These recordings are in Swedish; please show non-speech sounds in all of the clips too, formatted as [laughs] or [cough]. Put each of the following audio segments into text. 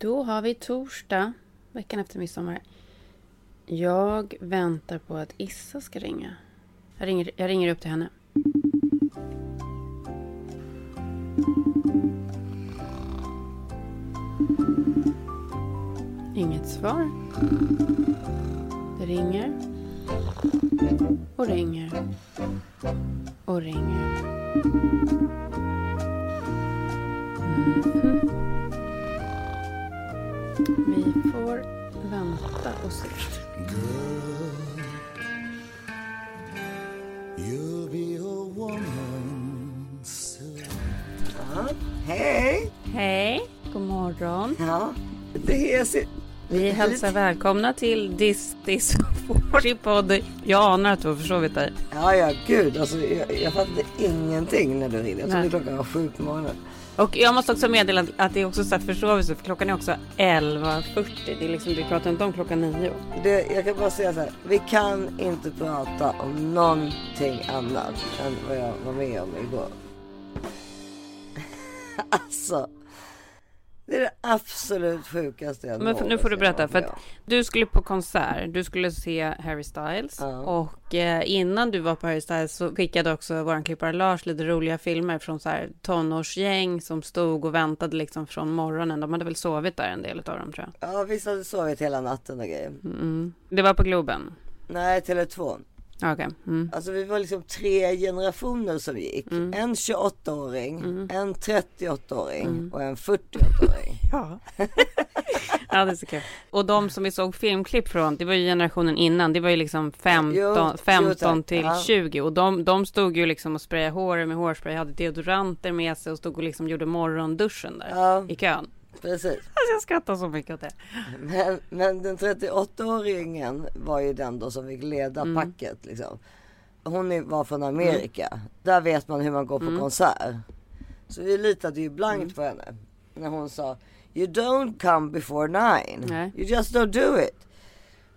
Då har vi torsdag, veckan efter midsommar. Jag väntar på att Issa ska ringa. Jag ringer, jag ringer upp till henne. Inget svar. Det ringer. Och ringer. Och ringer. Mhm. Vi får vänta och se. You'll be a woman soon. Hej! Hej, god morgon. Ja, det är så... Vi hälsar välkomna till This This podd. Jag anar att du har försovit dig. Ja, ja, gud. Alltså, jag, jag fattade ingenting när du ringde. Jag trodde klockan var sju på morgonen. Och jag måste också meddela att- det är också så här försovelse för klockan är också 11.40. Det är liksom, vi pratar inte om klockan 9. Det, jag kan bara säga så här. Vi kan inte prata om någonting annat än vad jag var med om igår. [laughs] alltså. Det är det absolut sjukaste jag Men nu får du berätta. För att du skulle på konsert. Du skulle se Harry Styles. Ja. Och eh, innan du var på Harry Styles så skickade också våran klippare Lars lite roliga filmer från så här tonårsgäng som stod och väntade liksom från morgonen. De hade väl sovit där en del av dem tror jag. Ja, visst hade sovit hela natten och grejer. Mm. Det var på Globen. Nej, Tele2. Okej. Mm. Alltså vi var liksom tre generationer som gick. En 28-åring, en 38-åring och en 48-åring. [laughs] Ja. [laughs] ja, det är så kul. Och de som vi såg filmklipp från, det var ju generationen innan. Det var ju liksom 15, Jo, jo, 15 tack. till Ja. 20. Och de, de stod ju liksom och sprayade håret med hårspray, hade deodoranter med sig och stod och liksom gjorde morgonduschen där Ja. i kön. Precis. Alltså jag skrattar så mycket åt det. Men, men den 38-åringen var ju den då som fick leda packet liksom. Hon var från Amerika. Där vet man hur man går på konsert. Så vi litade ju blankt på henne. När hon sa You don't come before nine. Nej. You just don't do it.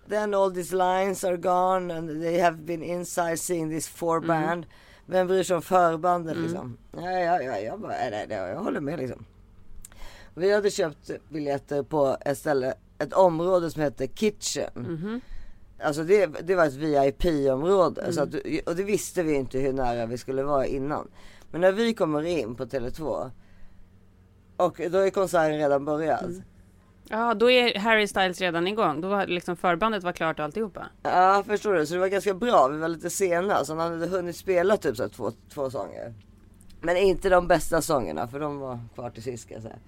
Then all these lines are gone and they have been inside seeing this four band. Vem bryr sig om förbanden liksom? Ja, ja, ja, jag bara, nej, nej, jag håller med liksom. Vi hade köpt biljetter på ett ställe, ett område som heter Kitchen. Alltså det, det var ett VIP-område. Så att, och det visste vi inte hur nära vi skulle vara innan. Men när vi kommer in på Tele2 och då är konserten redan börjat. Ja, då är Harry Styles redan igång. Då var liksom förbandet var klart och alltihopa. Ja, förstår du? Så det var ganska bra. Vi var lite sena. Så han hade hunnit spela typ så två, två sånger. Men inte de bästa sångerna, för de var kvar till sist ska jag säga.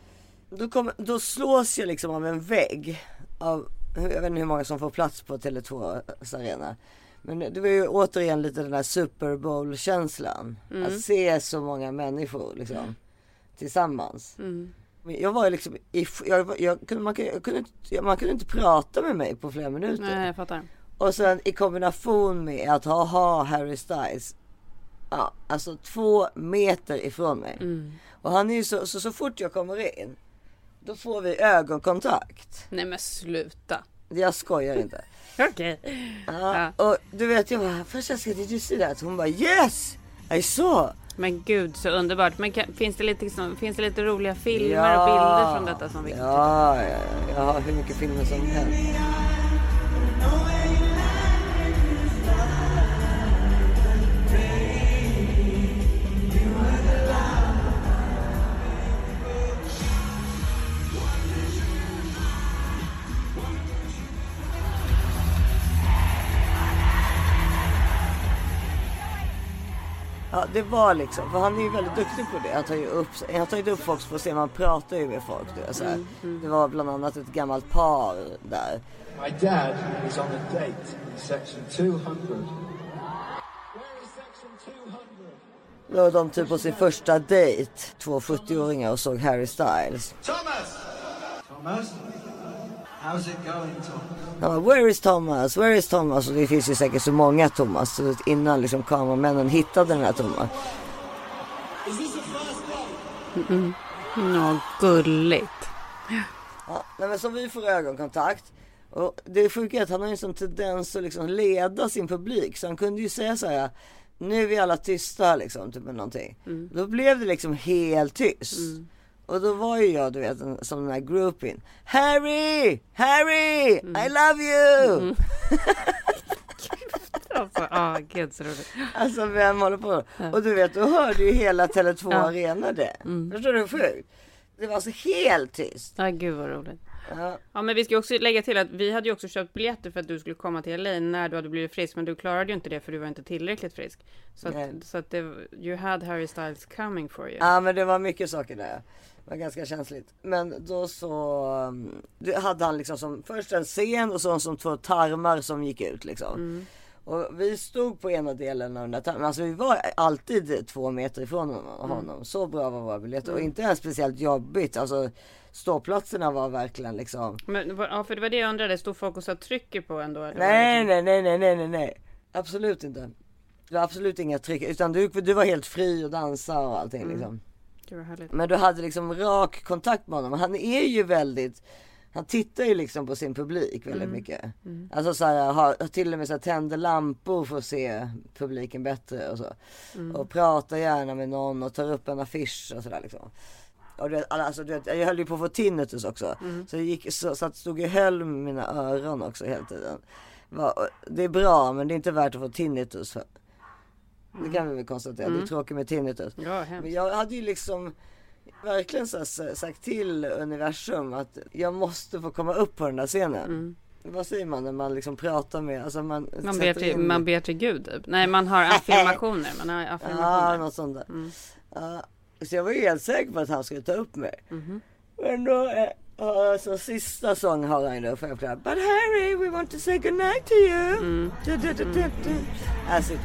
Då, kom, då slås jag liksom av en vägg. Av, jag vet inte hur många som får plats på Tele2 arena. Men det var ju återigen lite den här Super Bowl känslan. Att se så många människor liksom tillsammans. Men Jag var liksom, i, jag, jag, kunde, man, kunde, jag kunde inte, man kunde inte prata med mig på flera minuter. Nej, jag fattar. Och sen i kombination med att ha, ha Harry Styles. Ja, alltså två meter ifrån mig. Och han är ju så, så, så fort jag kommer in. Då får vi ögonkontakt. Nej men sluta. Jag skojar inte. [laughs] Okej. Ja, Och du vet jag bara, först jag ska you see that? Hon bara yes! I saw! Men gud så underbart. Men kan, finns, det lite, liksom, finns det lite roliga filmer Ja. och bilder från detta som vi kan titta på? Ja, ja, ja, jag har hur mycket filmer som helst. Ja det var liksom, för han är ju väldigt duktig på det. Han tar ju upp, han tar ju upp folk för att se, man pratar ju med folk. Du vet, så här. Det var bland annat ett gammalt par där. My dad is on a date in section 200. Where is section 200? Då var de typ på sin första dejt, två 70-åringar och såg Harry Styles. Thomas! Thomas? How's it going, Tom? Han bara, where is Thomas? Where is Thomas? Och det finns ju säkert så många Thomas. Så innan liksom kameramännen hittade den här Thomas. Is this a first date? Ja, gulligt. Ja, nej, men så vi får ögonkontakt. Och det sjuka är att han har en sån tendens att liksom leda sin publik. Så han kunde ju säga så här. Nu är vi alla tysta liksom, typ någonting. Då blev det liksom helt tyst. Och då var ju jag du vet som den här groupien. Harry! Harry! Mm. I love you! [laughs] Alltså, ah, gud så roligt. Alltså vem håller på? Och du vet, då hörde ju hela Tele2 Ja. Arena det. Mm. Förstår du hur sjukt? Det var så helt tyst. Ja, gud vad roligt. Ja. Ja, men vi ska också lägga till att vi hade ju också köpt biljetter för att du skulle komma till LA när du hade blivit frisk, men du klarade ju inte det för du var inte tillräckligt frisk. Så Nej. att, så att det, you had Harry Styles coming for you. ja men det var mycket saker där. Det var ganska känsligt. Men då så det hade han liksom som först en scen och så som två tarmar som gick ut liksom. Mm. Och vi stod på ena delen av den där tarmen. Alltså vi var alltid två meter ifrån honom. honom. Så bra var våra biljetter och inte ens speciellt jobbigt. Alltså ståplatserna var verkligen liksom Men, ja, för det var det jag undrade, stod folk och så trycker på ändå? Nej, liksom- nej, nej, nej, nej, nej, nej. Absolut inte. Det var absolut inga tryck, utan du, du var helt fri att dansa och allting Mm. liksom. Men du hade liksom rak kontakt med honom. Han är ju väldigt, han tittar ju liksom på sin publik väldigt mycket. Alltså så här, har till och med så här, tänder lampor för att se publiken bättre och så. Och pratar gärna med någon och tar upp en affisch och sådär liksom. Och du vet, alltså, du vet, jag höll ju på att få tinnitus också. Så jag gick, så, så att stod och höll mina öron också hela tiden. Det är bra men det är inte värt att få tinnitus för. Det kan vi väl konstatera. Det är tråkigt med tinnitus. Ja, Men jag hade ju liksom verkligen så sagt till universum att jag måste få komma upp på den där scenen. Vad säger man när man liksom pratar med, alltså man Man ber, till, in- man ber till Gud typ. Nej, man har affirmationer. Man har [laughs] Ja, affirmationer. något sånt där. Mm. Ja, så jag var ju helt säker på att han skulle ta upp mig. Mhm. Men då, ja, så sista sång har han ju då, självklart. But Harry, we want to say goodnight to you. Mm. Du, du, du. As it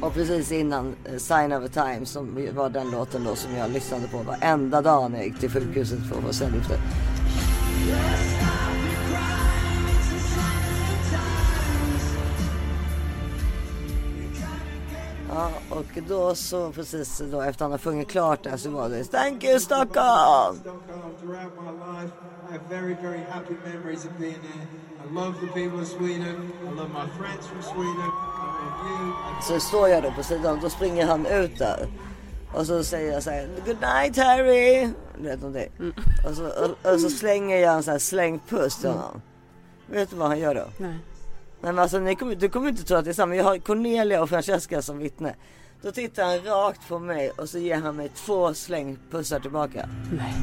Och precis innan eh, Sign of a Time som var den låten då som jag lyssnade på varenda dag när jag gick till sjukhuset för att få cellgifter. Ja, och då så precis då efter han har sjungit klart där så var det Thank you Stockholm! I have very, very happy memories of being there. I love the people of Sweden. I love my friends from Sweden. Så står jag då på sidan då springer han ut där. Och så säger jag så här Good night Harry! Vet om det. Och, så, och, och så slänger jag en sån här slängpuss till honom. Vet du vad han gör då? Nej. Nej men alltså ni kommer, du kommer inte tro att det är samma. Jag har Cornelia och Francesca som vittne. Då tittar han rakt på mig och så ger han mig två slängpussar tillbaka. Nej.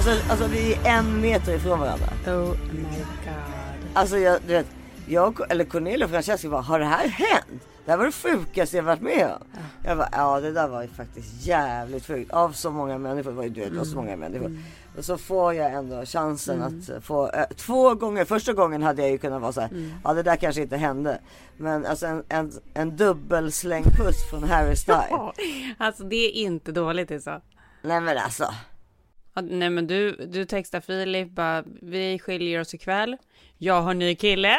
Alltså, alltså vi är en meter ifrån varandra. Oh my god. Alltså jag, du vet, jag eller Cornelia och Francesca bara, har det här hänt? Det här var det sjukaste jag varit med om. Jag bara, ja det där var ju faktiskt jävligt sjukt. Av så många människor, det var ju du vet, av så många människor. Och så får jag ändå chansen att få, äh, två gånger, första gången hade jag ju kunnat vara så här, ja det där kanske inte hände. Men alltså en, en, en dubbelslängpuss från Harry Styles. [laughs] Ja, alltså det är inte dåligt Issa. Nej men alltså. Ja, Nej men du, du textar Filip bara, vi skiljer oss ikväll. Jag har ny kille.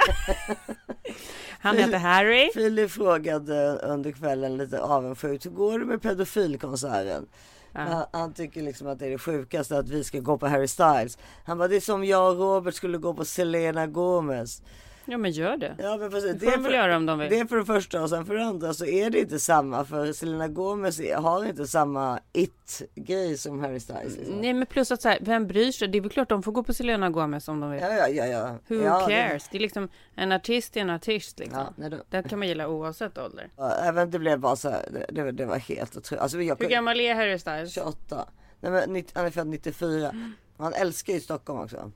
[laughs] Han heter Harry. Filip frågade under kvällen lite avundsjukt, hur går det med pedofilkonserten? Han, han tycker liksom att det är det sjukaste att vi ska gå på Harry Styles. Han bara, det är som jag och Robert skulle gå på Selena Gomez. Ja men gör det. Ja men precis. Det får de väl göra om de vill. det är för det första och sen för det andra så är det inte samma för Selena Gomez har inte samma it-grej som Harry Styles. Liksom. Nej men plus att så här, vem bryr sig? Det är väl klart de får gå på Selena Gomez om de vill. Ja, ja, ja, ja. Who ja, cares? Det... är liksom en artist är en artist liksom. Ja, nej, då, Den kan man gilla oavsett ålder. ja, även det blev bara så här, det, det, det var helt otroligt. Alltså, jag, Hur gammal är Harry Styles? 28. Nej men 90, han är född 94. Han älskar ju Stockholm också.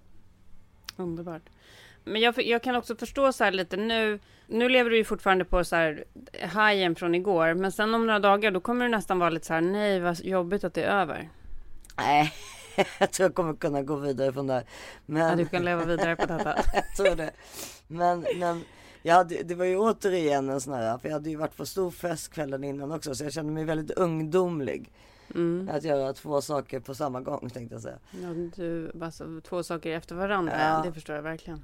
Underbart. Men jag, jag kan också förstå så här lite nu. Nu lever du ju fortfarande på så här hajen från igår. Men sen om några dagar då kommer du nästan vara lite så här nej vad jobbigt att det är över. Nej, [laughs] jag tror jag kommer kunna gå vidare från där. Men... Ja, du kan leva vidare på detta. [laughs] jag tror det. Men, men jag hade, det var ju återigen en sån här, för jag hade ju varit på stor fest kvällen innan också så jag kände mig väldigt ungdomlig. Mm. Att göra två saker på samma gång tänkte jag säga. Ja, du, alltså, två saker efter varandra. Ja. Det förstår jag verkligen.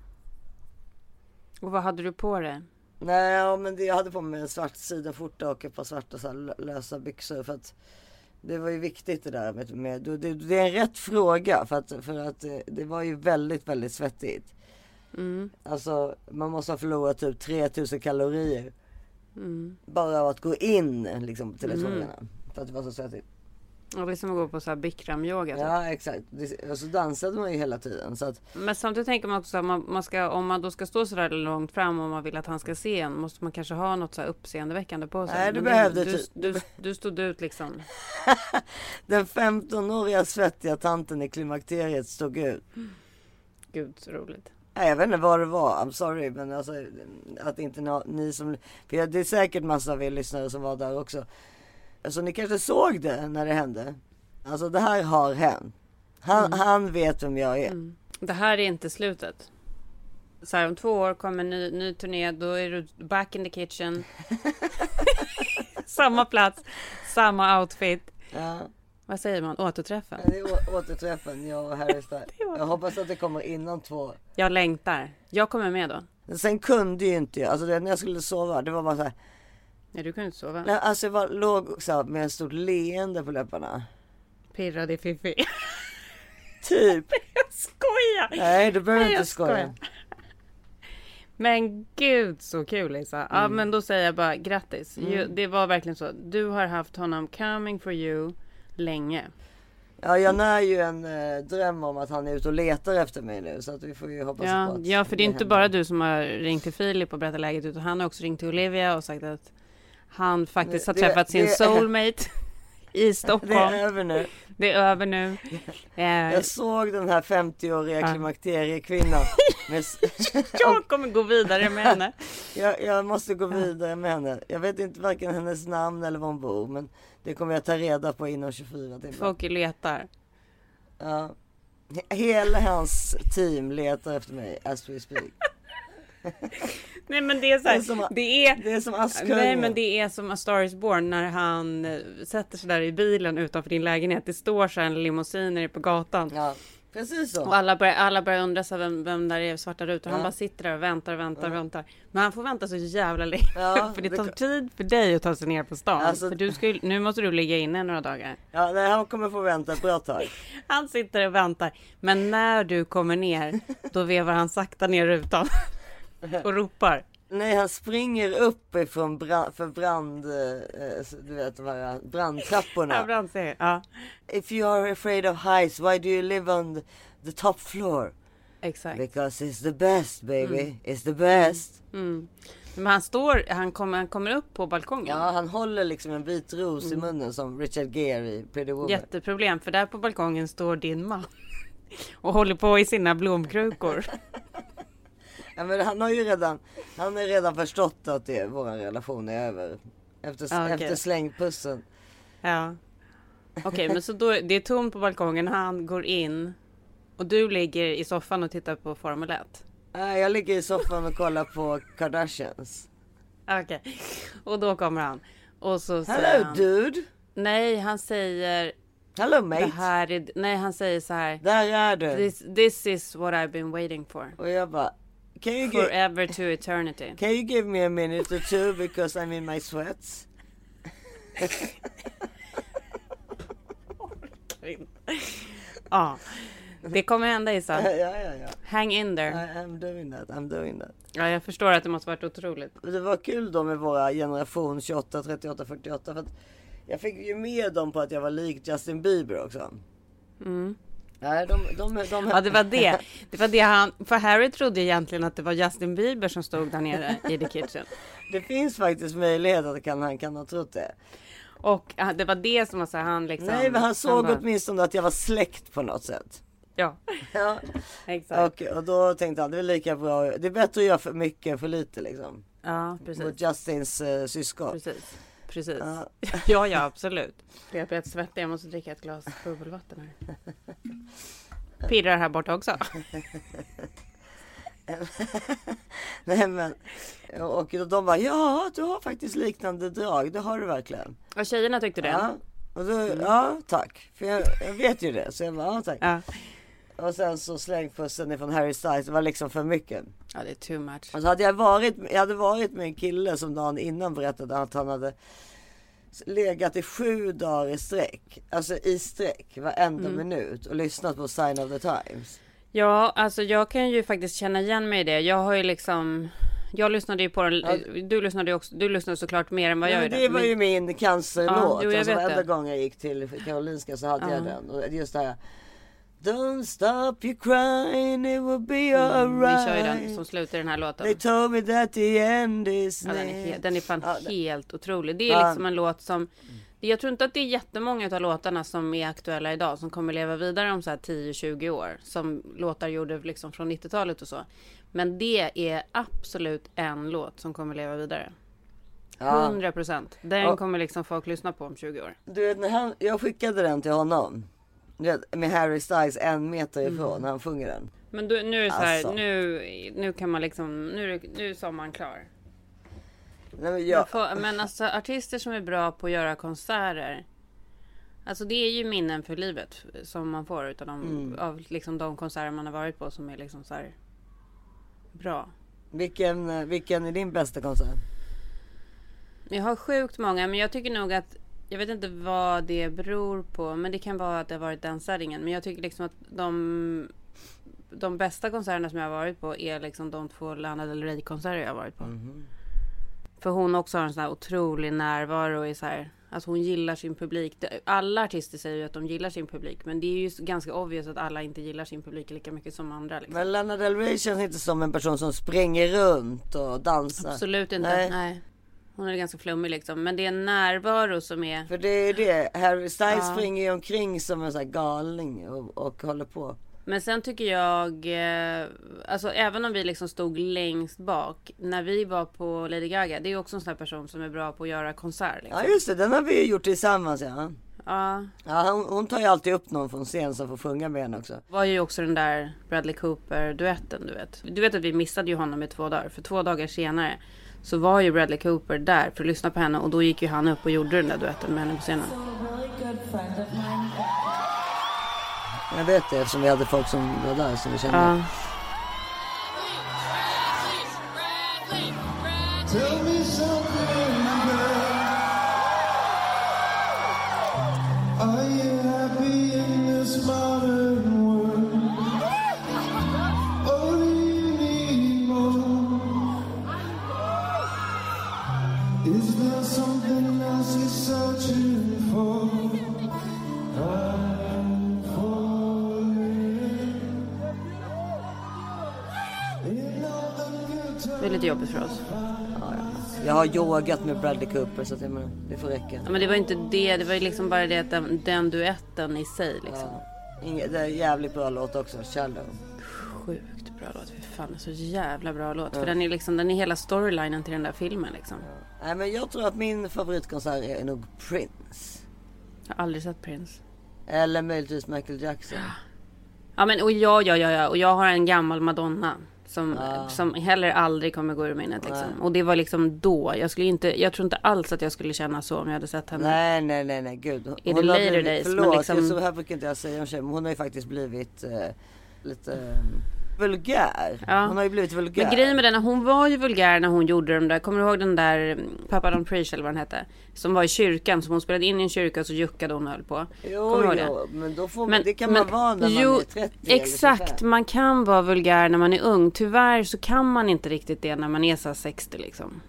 Och vad hade du på dig? Nej ja, men det, jag hade på mig en svart sidenskjorta och ett par svarta så här, lö- lösa byxor för att det var ju viktigt det där med, med det, det, är en rätt fråga för att, för att eh, det var ju väldigt väldigt svettigt. Mm. Alltså man måste ha förlorat typ 3000 kalorier. Mm. Bara av att gå in liksom till lektionerna. För att det var så svettigt. Och det är som att gå på så här bikram-yoga. typ. Ja exakt. Det- Och så dansade man ju hela tiden. Så att, Men samtidigt tänker man också att man, man ska, om man då ska stå så där långt fram och man vill att han ska se en, måste man kanske ha något så här uppseendeväckande på sig. Nej, du Men behövde du, typ- du, du stod ut liksom. [laughs] den 15-åriga svettiga tanten i klimakteriet stod ut. Gud så roligt. Nej, jag vet inte vad det var, I'm sorry men alltså att inte ni som, för det är säkert massa av er lyssnare som var där också. Alltså ni kanske såg det när det hände. Alltså det här har hänt. Han, han vet vem jag är. Mm. Det här är inte slutet. Så här, om två år kommer en ny, ny turné, då är du back in the kitchen. [laughs] samma plats, samma outfit. Ja, Vad säger man? Återträffen? det är återträffen, jag och Harry Styles. [laughs] Jag hoppas att det kommer innan två. Jag längtar. Jag kommer med då. Sen kunde ju inte jag, alltså när jag skulle sova, det var bara så här. Nej, du kan inte sova. Nej, alltså jag bara låg så här, med ett stort leende på läpparna. Pirrade i fiffi. [laughs] Typ. Jag skojar! Nej, du behöver Nej, inte jag skojar. skoja. Men gud så kul Lisa. Ja Mm. men då säger jag bara grattis. Ju, det var verkligen så. Du har haft honom coming for you länge. Ja, jag när ju en eh, dröm om att han är ute och letar efter mig nu så att vi får ju hoppas på Ja, att ja för det är inte händer. bara du som har ringt till Filip och berättat läget utan han har också ringt till Olivia och sagt att han faktiskt har Det- träffat sin det- soulmate [laughs] i Det är Stockholm. över nu. Det är över nu. [laughs] Eh, Jag såg den här 50-åriga Ja. klimakteriekvinnan. [laughs] med jag kommer gå vidare med henne. jag, jag måste gå vidare med henne. Jag vet inte varken hennes namn eller var hon bor men det kommer jag ta reda på inom 24 timmar. Folk letar. Ja. He- Hela hans team letar efter mig as we speak. [laughs] Nej men det är så här, Det är som- det är Det är som Askungen. Nej men det är som A Star Is Born när han eh, sätter sig där i bilen utanför din lägenhet. Det står så här en limousin nere på gatan. Ja, precis så. Och alla börjar, alla börjar undra så vem, vem där är svarta rutor. Han Ja. bara sitter där och väntar, väntar, väntar. Men han får vänta så jävla länge. Ja, [laughs] för det det tar kan- tid för dig att ta sig ner på stan. Alltså- för du ska ju, nu måste du ligga inne några dagar. Ja, nej, han kommer få vänta ett bra tag. [laughs] Han sitter och väntar. Men när du kommer ner, då vevar han sakta ner rutan. [laughs] och ropar. Nej, han springer upp ifrån brand, för brand, eh, du vet de här [laughs] Ja, brandtrapporna. Brand säger, ja, If you are afraid of heights, why do you live on the, the top floor? exakt. Because it's the best baby, it's the best. Mm. Men han står, han kommer, han kommer upp på balkongen. Ja, han håller liksom en vit ros Mm. i munnen som Richard Gere i Pretty Woman. Jätteproblem, för där på balkongen står din man. [laughs] Och håller på i sina blomkrukor. Ja, men han har ju redan, han har redan förstått att det, vår relation är över. Efter, Ja, okej. efter slängpussen. Ja. Okej, men så då, det är tomt på balkongen, han går in. Och du ligger i soffan och tittar på Formel 1. Nej, jag ligger i soffan och kollar på Kardashians. Okej. Och då kommer han. Och så säger Hello han. dude! Nej, han säger. Hello Det mate! här är, nej, han säger så här. Där är du! This, this is what I've been waiting for. Och jag bara, can you, Forever to eternity. can you give me a minute or two because I'm in my sweats? [laughs] Ja, det kommer hända ja, Issa. ja, ja. Hang in I, there. I'm doing that, I'm doing that. Ja, jag förstår att det måste varit otroligt. Det var kul då med våra generation 28, 38, 48 för jag fick ju med dem på att jag var lik Justin Bieber också. Mm. Nej, de, de, de, de Ja, det var det. Det var det han, för Harry trodde egentligen att det var Justin Bieber som stod där nere i the kitchen. [laughs] Det finns faktiskt möjlighet att kan, han kan ha trott det. Och det var det som var så han liksom. Nej, men han såg bara, åtminstone att jag var släkt på något sätt. Ja, [laughs] Ja, exakt. och, och då tänkte han det är lika bra. Det är bättre att göra för mycket än för lite liksom. Ja, precis. Mot Justins uh, syskon. Precis. Precis. Ja. [laughs] Ja, ja, absolut. Jag blir svettig. Jag måste dricka ett glas bubbelvatten här. [laughs] Pirrar här borta också. [laughs] Nej men, och de bara ja du har faktiskt liknande drag, det har du verkligen. Och tjejerna tyckte det. Ja, och då, ja tack. För jag, jag vet ju det. Så jag bara ja tack. Ja. Och sen så slängpussen ifrån Harry Styles, det var liksom för mycket. ja, det är too much. Alltså hade jag varit, jag hade varit med en kille som dagen innan berättade att han hade legat i sju dagar i sträck. Alltså i sträck varenda Mm. minut och lyssnat på Sign of the Times. Ja, alltså jag kan ju faktiskt känna igen mig i det. Jag har ju liksom... Jag lyssnade ju på den, Ja. du lyssnade ju också, du lyssnade såklart mer än vad Ja, jag gjorde. det var ju min cancerlåt. Ja, jo, jag alltså, varenda gång jag gick till Karolinska så hade jag Ja. den. Och just det här. Don't stop you crying, it will be Mm, Vi alright. kör ju den som slutar den här låten. They told me that the end is Ja, den, är he- den är fan Ja, helt otrolig. Det är Ja. liksom en låt som... Jag tror inte att det är jättemånga av låtarna som är aktuella idag som kommer leva vidare om så här 10-20 år. Som låtar gjorde liksom från 90-talet och så. Men det är absolut en låt som kommer leva vidare. Ja. 100 procent. Den Ja. kommer liksom folk lyssna på om 20 år. Du vet när han, jag skickade den till honom. Med Harry Styles en meter Mm. ifrån när han sjunger den. Men du, nu är det så här, Alltså. nu, nu kan man liksom, nu, nu är sommaren klar. Nej, men Men, jag, för, men alltså artister som är bra på att göra konserter. Alltså det är ju minnen för livet som man får utav de, Mm. av liksom de konserter man har varit på som är liksom så här bra. vilken, eh, vilken är din bästa konsert? Jag har sjukt många men jag tycker nog att jag vet inte vad det beror på men det kan vara att det har varit den settingen. Men jag tycker liksom att de de bästa konserterna som jag har varit på är liksom de två Lana Del Rey konserter jag har varit på. Mhm. För hon också har en sån här otrolig närvaro och är så här, alltså hon gillar sin publik. Alla artister säger ju att de gillar sin publik, men det är ju ganska obvious att alla inte gillar sin publik lika mycket som andra. Liksom. Men Lana Del Rey känns inte som en person som springer runt och dansar. Absolut inte. Nej. Nej. Hon är ganska flummig liksom, men det är en närvaro som är. För det är det, Harry Styles Ja. springer ju omkring som en sån här galning och, och håller på. Men sen tycker jag, eh, alltså även om vi liksom stod längst bak när vi var på Lady Gaga, det är också en sån här person som är bra på att göra konsert. Liksom. Ja just det, den har vi ju gjort tillsammans ja. Ja, ja hon, hon tar ju alltid upp någon från scen som får sjunga med henne också. var ju också den där Bradley Cooper duetten du vet. Du vet att vi missade ju honom i två dagar. För två dagar senare så var ju Bradley Cooper där för att lyssna på henne och då gick ju han upp och gjorde den där duetten med henne på scenen. Jag vet det eftersom vi hade folk som var där som vi kände. Ja. Lite jobbigt för oss. Jag har yogat med Bradley Cooper så att jag menar, det får räcka. Ja, men det var inte det. Det var ju liksom bara det att den, den duetten i sig liksom. Ja. Inget, det är en jävligt bra låt också, Shallow. Sjukt bra låt. Fy fan, det är så jävla bra låt. För den är liksom, den är hela storylinen till den där filmen liksom. Nej men jag tror att min favoritkonsert är nog Prince. Jag har aldrig sett Prince. Eller möjligtvis Michael Jackson. Ja men och ja, ja, ja, ja. Och jag har en gammal Madonna. Som, Ja. som heller aldrig kommer gå ur minnet liksom. Och det var liksom då. Jag skulle inte, jag tror inte alls att jag skulle känna så om jag hade sett henne. Nej nej nej nej gud. Hon det har later blivit, days, men Förlåt, liksom- så här brukar inte jag säga om tjejer. Men hon har ju faktiskt blivit eh, lite eh, vulgär. Ja. Hon har ju blivit vulgär. Men grejen med den, hon var ju vulgär när hon gjorde de där, kommer du ihåg den där mm, Papa Don't Preach eller vad den hette? Som var i kyrkan, som hon spelade in i en kyrka och så juckade hon och höll på. Jo, ihåg det? jo, men då får man, det kan man vara när jo, man är 30 Exakt, eller 25. man kan vara vulgär när man är ung. Tyvärr så kan man inte riktigt det när man är så här 60 liksom.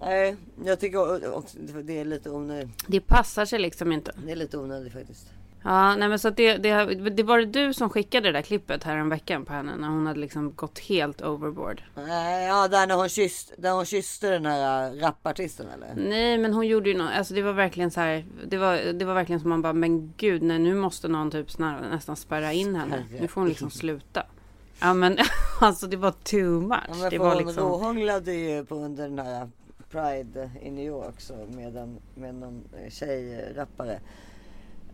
Nej, jag tycker också det är lite onödigt. Det passar sig liksom inte. Det är lite onödigt faktiskt. Ja, nej men så det, det, det var det du som skickade det där klippet här en veckan på henne när hon hade liksom gått helt overboard. Ja där när hon kysste, där hon kysste den här äh, rapartisten eller? Nej, men hon gjorde ju något, alltså det var verkligen så här, det var, det var verkligen som man bara, men gud, nej nu måste någon typ snar, nästan spärra in henne. Nu får hon liksom sluta. Ja men [laughs] alltså det var too much. Ja, men det var hon liksom, råhånglade ju på under den här Pride i New York så med, en, med någon tjejrappare.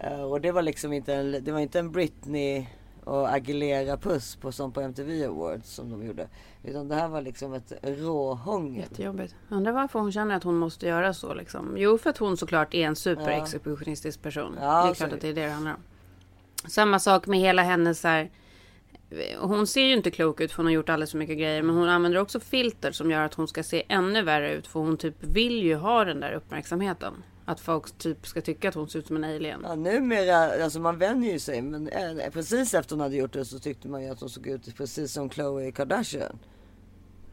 Eh, och det var liksom inte en, det var inte en Britney och Aguilera puss på som på MTV Awards som de gjorde. Utan det här var liksom ett råhångel. Jättejobbigt. Undrar varför hon känner att hon måste göra så liksom. Jo, för att hon såklart är en superexekutionistisk person. Ja, det är klart att det är det det handlar om. Samma sak med hela hennes här. Hon ser ju inte klok ut för hon har gjort alldeles för mycket grejer. Men hon använder också filter som gör att hon ska se ännu värre ut. För hon typ vill ju ha den där uppmärksamheten. Att folk typ ska tycka att hon ser ut som en alien. Ja, numera, alltså man vänjer ju sig. Men eh, precis efter hon hade gjort det så tyckte man ju att hon såg ut precis som Khloe Kardashian.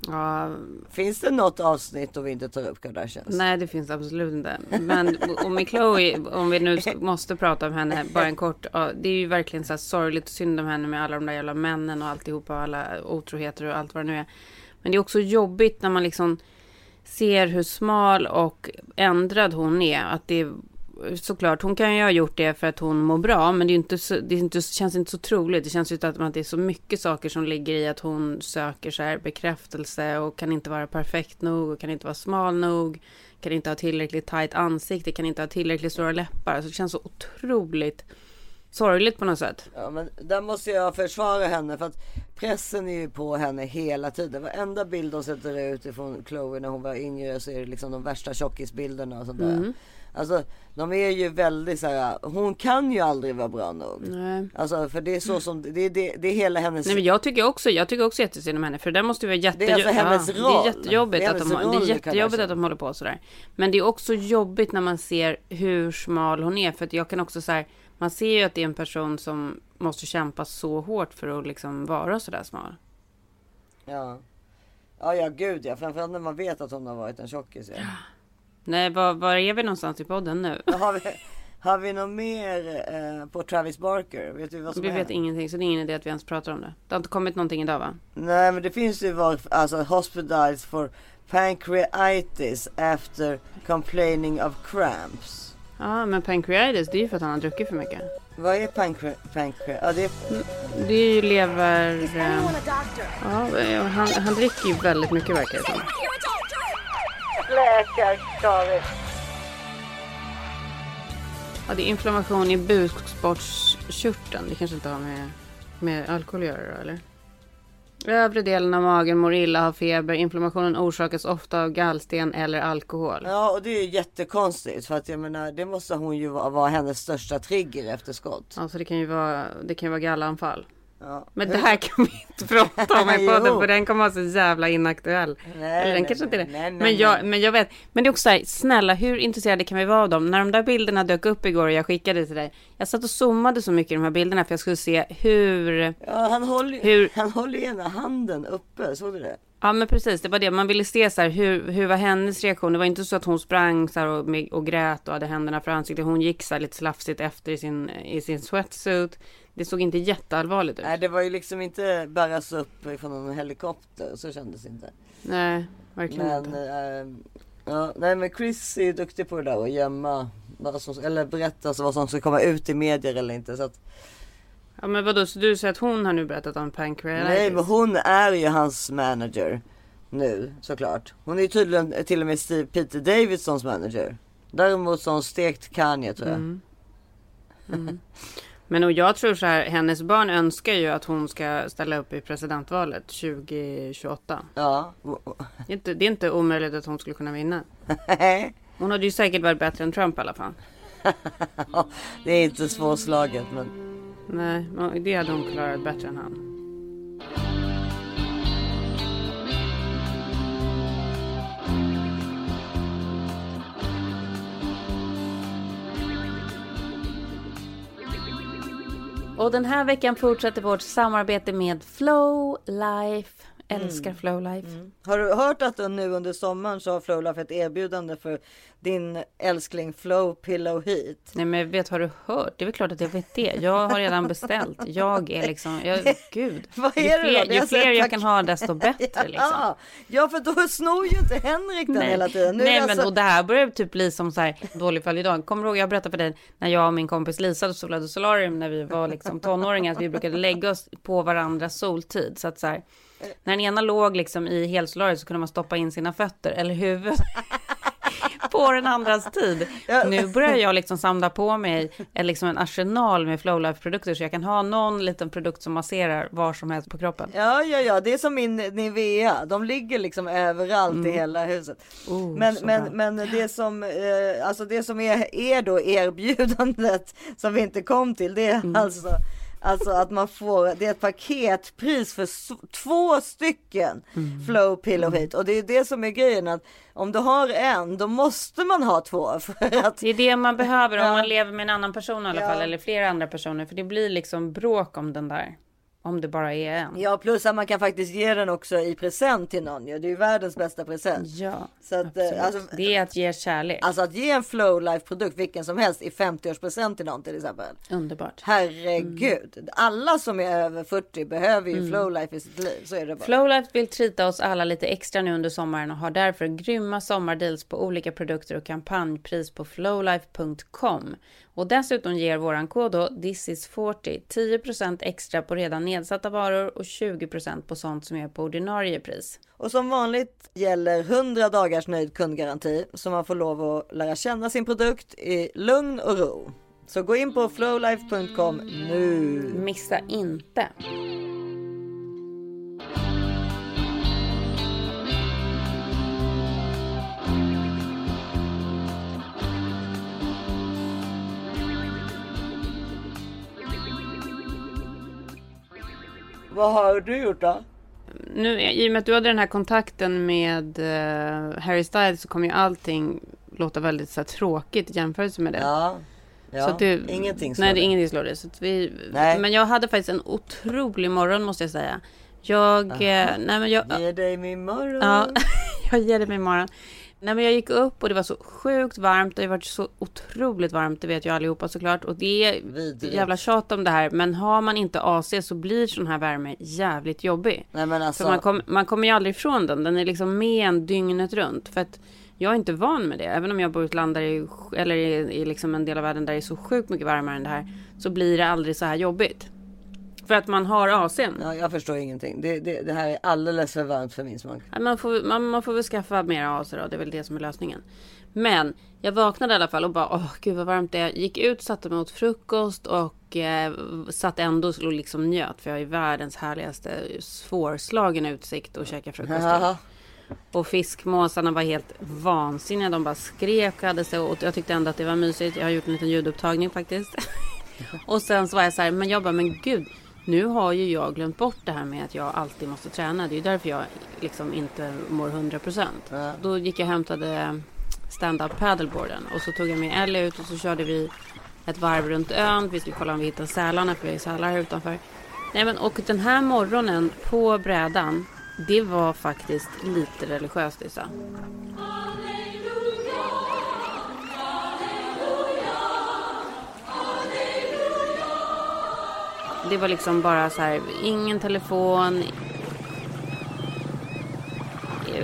Ja, Finns det något avsnitt då vi inte tar upp Kardashians? nej det finns absolut inte. Men med Chloe, om vi nu måste prata om henne bara en kort. Det är ju verkligen så här sorgligt och synd om henne med alla de där jävla männen och alltihopa alla otroheter och allt vad det nu är. Men det är också jobbigt när man liksom ser hur smal och ändrad hon är. Att det är, såklart, hon kan ju ha gjort det för att hon mår bra, men det, är inte så, det är inte, känns inte så troligt. Det känns ju att, att det är så mycket saker som ligger i att hon söker så här bekräftelse och kan inte vara perfekt nog och kan inte vara smal nog. Kan inte ha tillräckligt tajt ansikte, kan inte ha tillräckligt stora läppar. Alltså det känns så otroligt sorgligt på något sätt. Ja men där måste jag försvara henne för att pressen är ju på henne hela tiden. Varenda bild de sätter ut ifrån Chloe när hon var yngre så är det liksom de värsta tjockisbilderna och sånt där. Mm. Alltså de är ju väldigt så här. hon kan ju aldrig vara bra nog. Nej. Alltså för det är så som, det är, det, det är hela hennes Nej men jag tycker också, jag tycker också jättesynd om henne för det där måste ju vara jätte... Det är alltså hennes ja, Det roll. är jättejobbigt, Det är att, de, hennes det är roll jättejobbigt att de håller på sådär. Men det är också jobbigt när man ser hur smal hon är för att jag kan också säga man ser ju att det är en person som måste kämpa så hårt för att liksom vara sådär smal. Ja. Ja ja gud ja, framförallt när man vet att hon har varit en tjockis. Ja. Nej, var, var är vi någonstans i podden nu? Har, vi, har vi något mer eh, på Travis Barker? Vet du vad som Vi vet ingenting så det är ingen idé att vi ens pratar om det. Det har inte kommit någonting idag va? Nej men det finns ju var, alltså hospitalized for pancreatitis after complaining of cramps. Ja, men pancreatitis det är ju för att han har druckit för mycket. Vad är pancre... pancre ja, det är, Det är ju lever... Eh, ja, han, han dricker ju väldigt mycket verkar det som. Ja, det är inflammation i bukspottkörteln. Det kanske inte har med, med alkohol att göra då, eller? Övre delen av magen mår illa, har feber. Inflammationen orsakas ofta av gallsten eller alkohol. ja och det är ju jättekonstigt för att jag menar det måste hon ju vara, vara hennes största trigger efter skott. Alltså det kan ju vara, det kan ju vara gallanfall. Ja. Men det här kan vi inte [laughs] prata om i podden för den kommer vara så jävla inaktuell. Nej, Eller den nej, kanske inte är nej, det. nej, nej, men, jag, nej. men jag vet. Men det är också så här, snälla hur intresserade kan vi vara av dem? När de där bilderna dök upp igår och jag skickade till dig. Jag satt och zoomade så mycket i de här bilderna för jag skulle se hur... Ja han håller, Hur- han håller ju ena handen uppe, såg du det? Ja men precis, det var det. Man ville se så här, hur, hur var hennes reaktion? Det var inte så att hon sprang så här och, och grät och hade händerna för ansiktet. Hon gick så här lite slafsigt efter i sin, i sin sweatsuit. Det såg inte jätteallvarligt ut. Nej det var ju liksom inte bäras upp från en helikopter, så kändes det inte. Nej, verkligen Men, inte. eh, ja, nej men Chris är ju duktig på det där att gömma som, eller berätta så vad som ska komma ut i medier eller inte. Så att, Ja men vadå, så du säger att hon har nu berättat om pancreatitis? nej men hon är ju hans manager nu såklart. Hon är ju tydligen till och med Steve Peter Davidsons manager. Däremot så har hon stekt Kanye tror jag. Mm. Mm. [laughs] Men och jag tror så här, hennes barn önskar ju att hon ska ställa upp i presidentvalet 2028. Ja. Det är inte, det är inte omöjligt att hon skulle kunna vinna. Hon hade ju säkert varit bättre än Trump i alla fall. [laughs] det är inte svårslaget men. Nej, det hade hon klarat bättre än han. Och den här veckan fortsätter vårt samarbete med Flow Life. Älskar Flow Life. Har du hört att nu under sommaren så har Flowlife ett erbjudande för din älskling Flow Pillow Heat? Nej men vet, har du hört? Det är väl klart att jag vet det. Jag har redan [laughs] beställt. Jag är liksom, jag, gud. Vad ju är då? fler, Det ju alltså fler jag kan ha desto [laughs] bättre liksom. Ja, ja för då snor ju inte Henrik den hela tiden. Nu Nej det men alltså- och det här börjar typ bli som så här dålig fall idag. Kommer du ihåg jag berättade för dig när jag och min kompis Lisa solade solarium när vi var liksom tonåringar. Att vi brukade lägga oss på varandras soltid. Så att så här, när den ena låg liksom i helsolariet så kunde man stoppa in sina fötter eller huvudet [laughs] på den andras tid. Nu börjar jag liksom samla på mig en, liksom en arsenal med Flowlife-produkter så jag kan ha någon liten produkt som masserar var som helst på kroppen. Ja, ja, ja, det är som min Nivea. De ligger liksom överallt i hela huset. Mm. Oh, men, men, bra. men det som, eh, alltså det som är, är då erbjudandet som vi inte kom till, det är Mm. alltså Alltså att man får, det är ett paketpris för två stycken flow pillow hit. Och det är det som är grejen att om du har en då måste man ha två [laughs] för att Det är det man behöver om Ja. man lever med en annan person i alla Ja. fall. Eller flera andra personer. För det blir liksom bråk om den där. Om det bara är en. Ja plus att man kan faktiskt ge den också i present till någon ju. Det är ju världens bästa present. Ja, Så att, eh, alltså, det är att ge kärlek. Alltså att ge en flow life produkt vilken som helst i 50-årspresent till någon till exempel. Underbart. Herregud. Alla som är över 40 behöver ju flow life i sitt liv. Så är det bara. Flowlife vill trita oss alla lite extra nu under sommaren och har därför grymma sommardeals på olika produkter och kampanjpris på flowlife.com. Och dessutom ger våran kod då thisis40 10% extra på redan nedsatta varor och 20% på sånt som är på ordinarie pris. Och som vanligt gäller 100 dagars nöjd kundgaranti så man får lov att lära känna sin produkt i lugn och ro. Så gå in på flowlife.com nu. Missa inte! Vad har du gjort då? Nu, I och med att du hade den här kontakten med eh, Harry Styles så kommer ju allting låta väldigt så här, tråkigt i jämförelse med det. Ja. Ja, Så det, ingenting Nej, det ingenting slår det. Så vi, Nej. Men jag hade faktiskt en otrolig morgon måste jag säga. Jag, eh, nej men jag, Ge dig min morgon. ja, [laughs] jag ger det mig imorgon. Nej men jag gick upp och det var så sjukt varmt. Det har varit så otroligt varmt, det vet ju allihopa såklart. Och det är Vidrigt. jävla tjat om det här. Men har man inte AC så blir sån här värme jävligt jobbig. Nej men alltså. För man, kom, man kommer ju aldrig ifrån den. Den är liksom med en dygnet runt. För att jag är inte van med det. Även om jag bor i ett land där det är, eller i, i liksom en del av världen där det är så sjukt mycket varmare än det här. Så blir det aldrig så här jobbigt. För att man har AC'n. Ja, jag förstår ingenting. Det, det, det här är alldeles för varmt för min smak. Ja, Man får, man, man får väl skaffa mer AC då. Det är väl det som är lösningen. Men jag vaknade i alla fall och bara åh gud vad varmt det är. Gick ut, satte mig åt frukost och eh, satt ändå och liksom njöt. För jag har ju världens härligaste svårslagen utsikt att käka frukost. Jaha. Och fiskmåsarna var helt vansinniga. De bara skrek och hade sig och jag tyckte ändå att det var mysigt. Jag har gjort en liten ljudupptagning faktiskt. [laughs] och sen så var jag så här, men jag bara, men gud. Nu har ju jag glömt bort det här med att jag alltid måste träna. Det är därför jag liksom inte mår 100%. Ja. Då gick jag och hämtade stand-up paddleboarden. Och så tog jag med Ellie ut och så körde vi ett varv runt ön. Vi skulle kolla om vi hittade sälarna, för vi har ju sälar här utanför. Nej, men, och den här morgonen på brädan, det var faktiskt lite religiöst Lisa. Det var liksom bara så här, ingen telefon.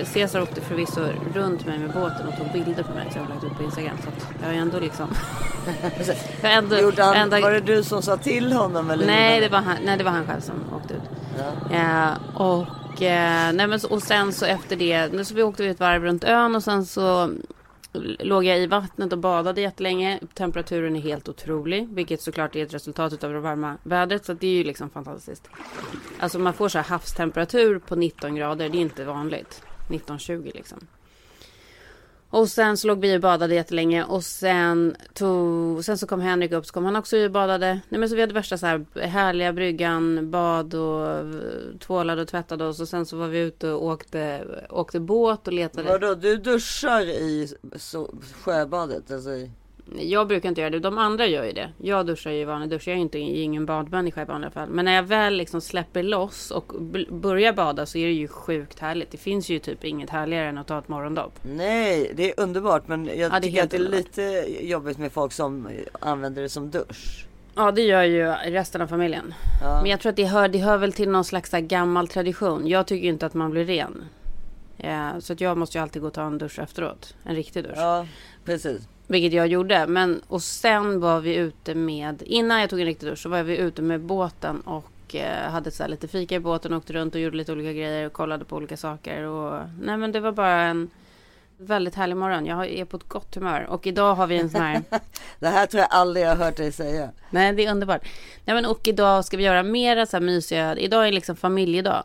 Cesar åkte förvisso runt mig med båten och tog bilder på mig som jag lagt ut på Instagram. Så att jag har ändå liksom... [laughs] jag ändå, Gjorde han, ändå, Var det du som sa till honom eller? nej, det var han, nej, det var han själv som åkte ut. Ja. Eh, och, eh, nej, men, och sen så efter det, så vi åkte vi ett varv runt ön och sen så låg jag i vattnet och badade jättelänge. Temperaturen är helt otrolig, vilket såklart är ett resultat av det varma vädret. Så det är ju liksom fantastiskt. Alltså man får så här havstemperatur på 19 grader, det är inte vanligt. 19-20 liksom. Och sen så låg vi och badade jättelänge och sen, tog, sen så kom Henrik upp så kom han också och badade. Nej men så vi hade värsta så här härliga bryggan, bad och eh, tvålade och tvättade oss och sen så var vi ute och åkte, åkte båt och letade. Vadå, du duschar i så, sjöbadet? Alltså i... Jag brukar inte göra det, de andra gör ju det. Jag duschar ju i vanlig dusch, jag är inte ingen badmänniska i vanliga fall. Men när jag väl liksom släpper loss och börjar bada så är det ju sjukt härligt. Det finns ju typ inget härligare än att ta ett morgondopp. Nej, det är underbart men jag Ja, tycker att det är underbart. lite jobbigt med folk som använder det som dusch. Ja, det gör ju resten av familjen. Ja. Men jag tror att det hör, det hör väl till någon slags gammal tradition. Jag tycker ju inte att man blir ren. Ja, så att jag måste ju alltid gå och ta en dusch efteråt. En riktig dusch. Ja, precis. Vilket jag gjorde. Men, och sen var vi ute med, innan jag tog en riktig dusch så var vi ute med båten och eh, hade så lite fika i båten, åkte runt och gjorde lite olika grejer och kollade på olika saker. Och, nej men det var bara en väldigt härlig morgon. Jag är på ett gott humör. Och idag har vi en sån här [laughs] Det här tror jag aldrig jag har hört dig säga. Nej, det är underbart. Nej, men och idag ska vi göra mera så här mysiga. Idag är liksom familjedag.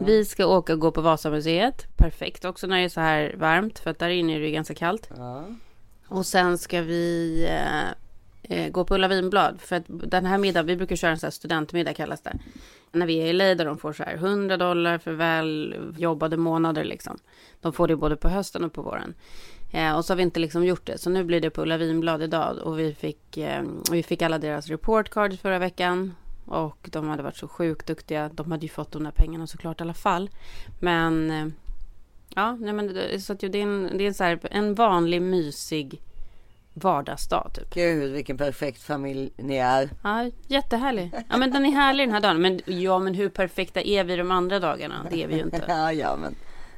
Vi ska åka och gå på Vasamuseet. Perfekt också när det är så här varmt. För att där inne är det ju ganska kallt. Ja. Och sen ska vi... Eh, eh, gå på Ulla Vinblad. För att den här middagen, vi brukar köra en sån här studentmiddag kallas det. När vi är i LA där de får så här 100 dollar för väl jobbade månader liksom. De får det både på hösten och på våren. Eh, och så har vi inte liksom gjort det. Så nu blir det på Ulla Vinblad idag. Och vi fick, eh, vi fick alla deras report cards förra veckan. Och de hade varit så sjukt duktiga. De hade ju fått de där pengarna såklart i alla fall. Men eh, ja, nej men det, så att det är en, det är en, så här, en vanlig mysig vardagsdag typ. Gud vilken perfekt familj ni är. Ja, jättehärlig. Ja, men den är härlig den här dagen. Men ja, men hur perfekta är vi de andra dagarna? Det är vi ju inte. [laughs] ja, ja men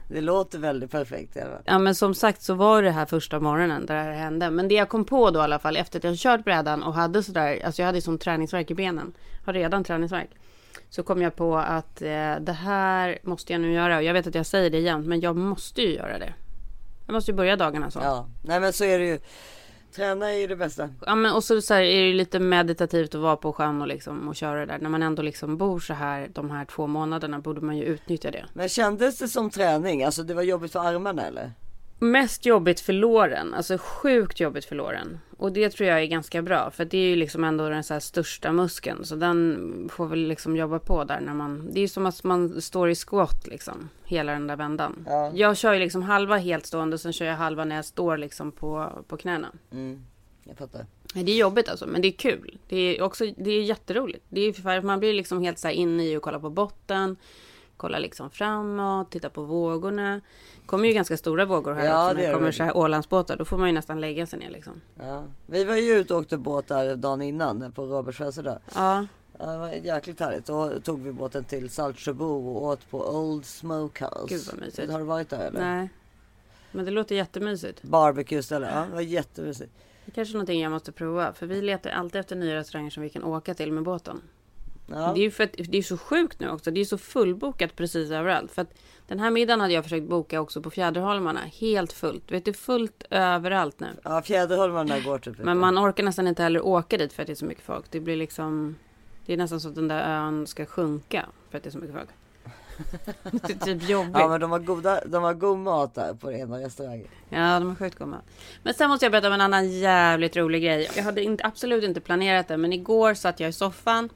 det låter väldigt perfekt. Ja, men som sagt så var det här första morgonen där det här hände. Men det jag kom på då i alla fall efter att jag kört brädan och hade sådär, alltså jag hade som träningsverk i benen. Har redan träningsverk. Så kom jag på att eh, det här måste jag nu göra. Och jag vet att jag säger det igen, men jag måste ju göra det. Jag måste ju börja dagarna så. Ja, nej men så är det ju. Träna är ju det bästa. Ja, men och så, så här, är det lite meditativt att vara på sjön och, liksom, och köra där. När man ändå liksom bor så här de här två månaderna borde man ju utnyttja det. Men kändes det som träning? Alltså det var jobbigt för armarna eller? Mest jobbigt för låren, alltså sjukt jobbigt för låren. Och det tror jag är ganska bra, för det är ju liksom ändå den så här största muskeln. Så den får väl liksom jobba på där när man, det är ju som att man står i squat liksom, hela den där vändan. Ja. Jag kör ju liksom halva helt stående, sen kör jag halva när jag står liksom på, på knäna. Mm, jag fattar. Det är jobbigt alltså, men det är kul. Det är också, det är jätteroligt. Det är för att man blir liksom helt så här inne i och kollar på botten. Kolla liksom framåt, titta på vågorna. Det kommer ju ganska stora vågor här Ja, också. När det kommer det. så här Ålandsbåtar. Då får man ju nästan lägga sig ner liksom. Ja. Vi var ju ute och åkte båt där dagen innan på Roberts födelsedag. Ja, Ja, det var jäkligt härligt. Då tog vi båten till Saltsjöbo och åt på Old Smokehouse. Gud, vad mysigt. Har du varit där eller? nej. Men det låter jättemysigt. Barbecue ställe. Ja, det var jättemysigt. Det är kanske är någonting jag måste prova. För vi letar alltid efter nya restauranger som vi kan åka till med båten. Ja. Det är ju för att det är så sjukt nu också. Det är så fullbokat precis överallt. För att den här middagen hade jag försökt boka också på Fjäderholmarna. Helt fullt. Vet du, fullt överallt nu. Ja, Fjäderholmarna går typ Men man orkar nästan inte heller åka dit för att det är så mycket folk. Det blir liksom... Det är nästan så att den där ön ska sjunka för att det är så mycket folk. [laughs] Det är typ jobbigt. Ja men de har, goda, de har god mat där på ena restaurangen. Ja, de har sjukt god mat. Men sen måste jag berätta om en annan jävligt rolig grej. Jag hade inte, absolut inte planerat det, men igår satt jag i soffan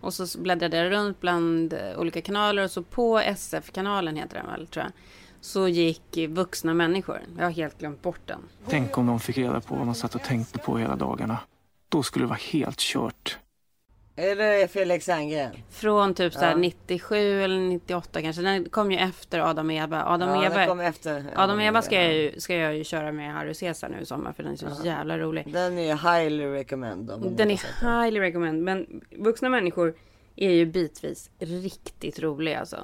och så bläddrade jag runt bland eh, olika kanaler och så på SF-kanalen heter den väl, tror jag. Så gick vuxna människor. Jag har helt glömt bort den. Tänk om de fick reda på vad man satt och tänkte på hela dagarna. Då skulle det vara helt kört. Är det Felix Herngren? Från typ så Ja. 97 eller 98 kanske. Den kom ju efter Adam och Eva. Adam ja, Eva, kom efter. Adam och Eva ska jag, ju, ska jag ju köra med Harry Caesar nu i sommar för den är så jävla rolig. Den är highly recommend. Den är den. highly recommend. Men vuxna människor är ju bitvis riktigt roliga alltså.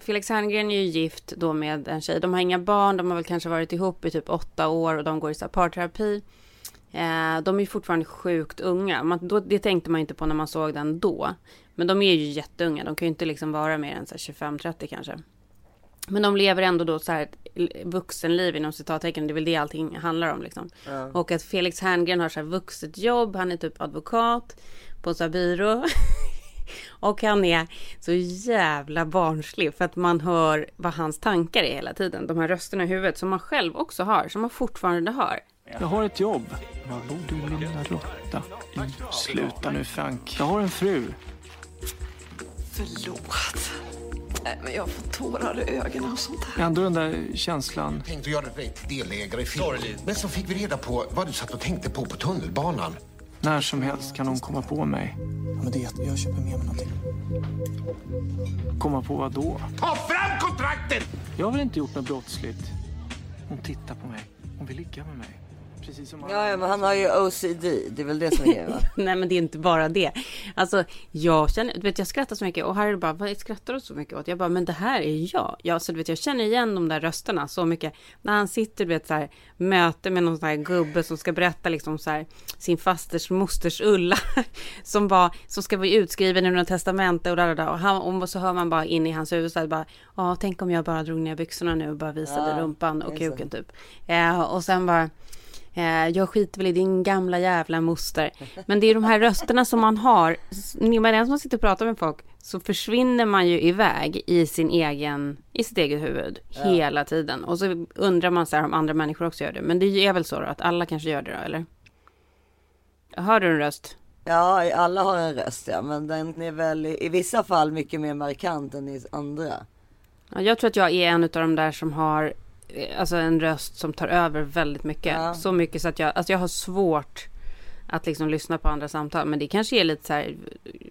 Felix Herngren är ju gift då med en tjej. De har inga barn. De har väl kanske varit ihop i typ åtta år och de går i så parterapi. Eh, de är ju fortfarande sjukt unga. Man, då, det tänkte man inte på när man såg den då. Men de är ju jätteunga. De kan ju inte liksom vara mer än så här 25-30 kanske. Men de lever ändå då så här vuxenliv inom citattecken. Det är väl det allting handlar om liksom. Ja. Och att Felix Herngren har så här vuxet jobb. Han är typ advokat på så här byrå. [laughs] Och han är så jävla barnslig för att man hör vad hans tankar är hela tiden. De här rösterna i huvudet som man själv också har, som man fortfarande hör. Jag har ett jobb. Var bor du lilla råtta? Sluta nu Frank. Jag har en fru. Förlåt. Nej, men jag får tårar i ögonen och sånt här. Ändå den där känslan. tänkt att göra dig till delägare i filmen. Men så fick vi reda på vad du satt och tänkte på på tunnelbanan. När som helst kan hon komma på mig. Ja, men det är jag köper med mig någonting. Komma på vad då? Ta fram kontraktet! Jag har väl inte gjort något brottsligt? Hon tittar på mig. Hon vill ligga med mig. Precis som alla Ja, ja, men han har ju OCD. Det är väl det som är va? [laughs] Nej men det är inte bara det. Alltså jag känner, du vet jag skrattar så mycket och Harry bara, vad skrattar du så mycket åt? Jag bara, men det här är jag. jag så du vet jag känner igen de där rösterna så mycket. När han sitter, du vet så här, möte med någon sån här gubbe som ska berätta liksom så här, sin fasters mosters Ulla. [laughs] Som var, som ska vara utskriven i något testamente och där och där. Och, han, och så hör man bara in i hans huvud så här, bara, ja tänk om jag bara drog ner byxorna nu och bara visade Ja, rumpan och kuken typ. Ja, och sen bara, Eh, jag skiter väl i din gamla jävla moster. Men det är de här rösterna som man har. Medan man sitter och pratar med folk så försvinner man ju iväg i sin egen, i sitt eget huvud hela tiden. Och så undrar man så här om andra människor också gör det. Men det är väl så då, att alla kanske gör det då, eller? Har du en röst? Ja, alla har en röst ja, men den är väl i, vissa fall mycket mer markant än i andra. Ja, jag tror att jag är en av de där som har eh, alltså en röst som tar över väldigt mycket. Ja. Så mycket så att jag, alltså jag har svårt att liksom lyssna på andra samtal. Men det kanske är lite så här,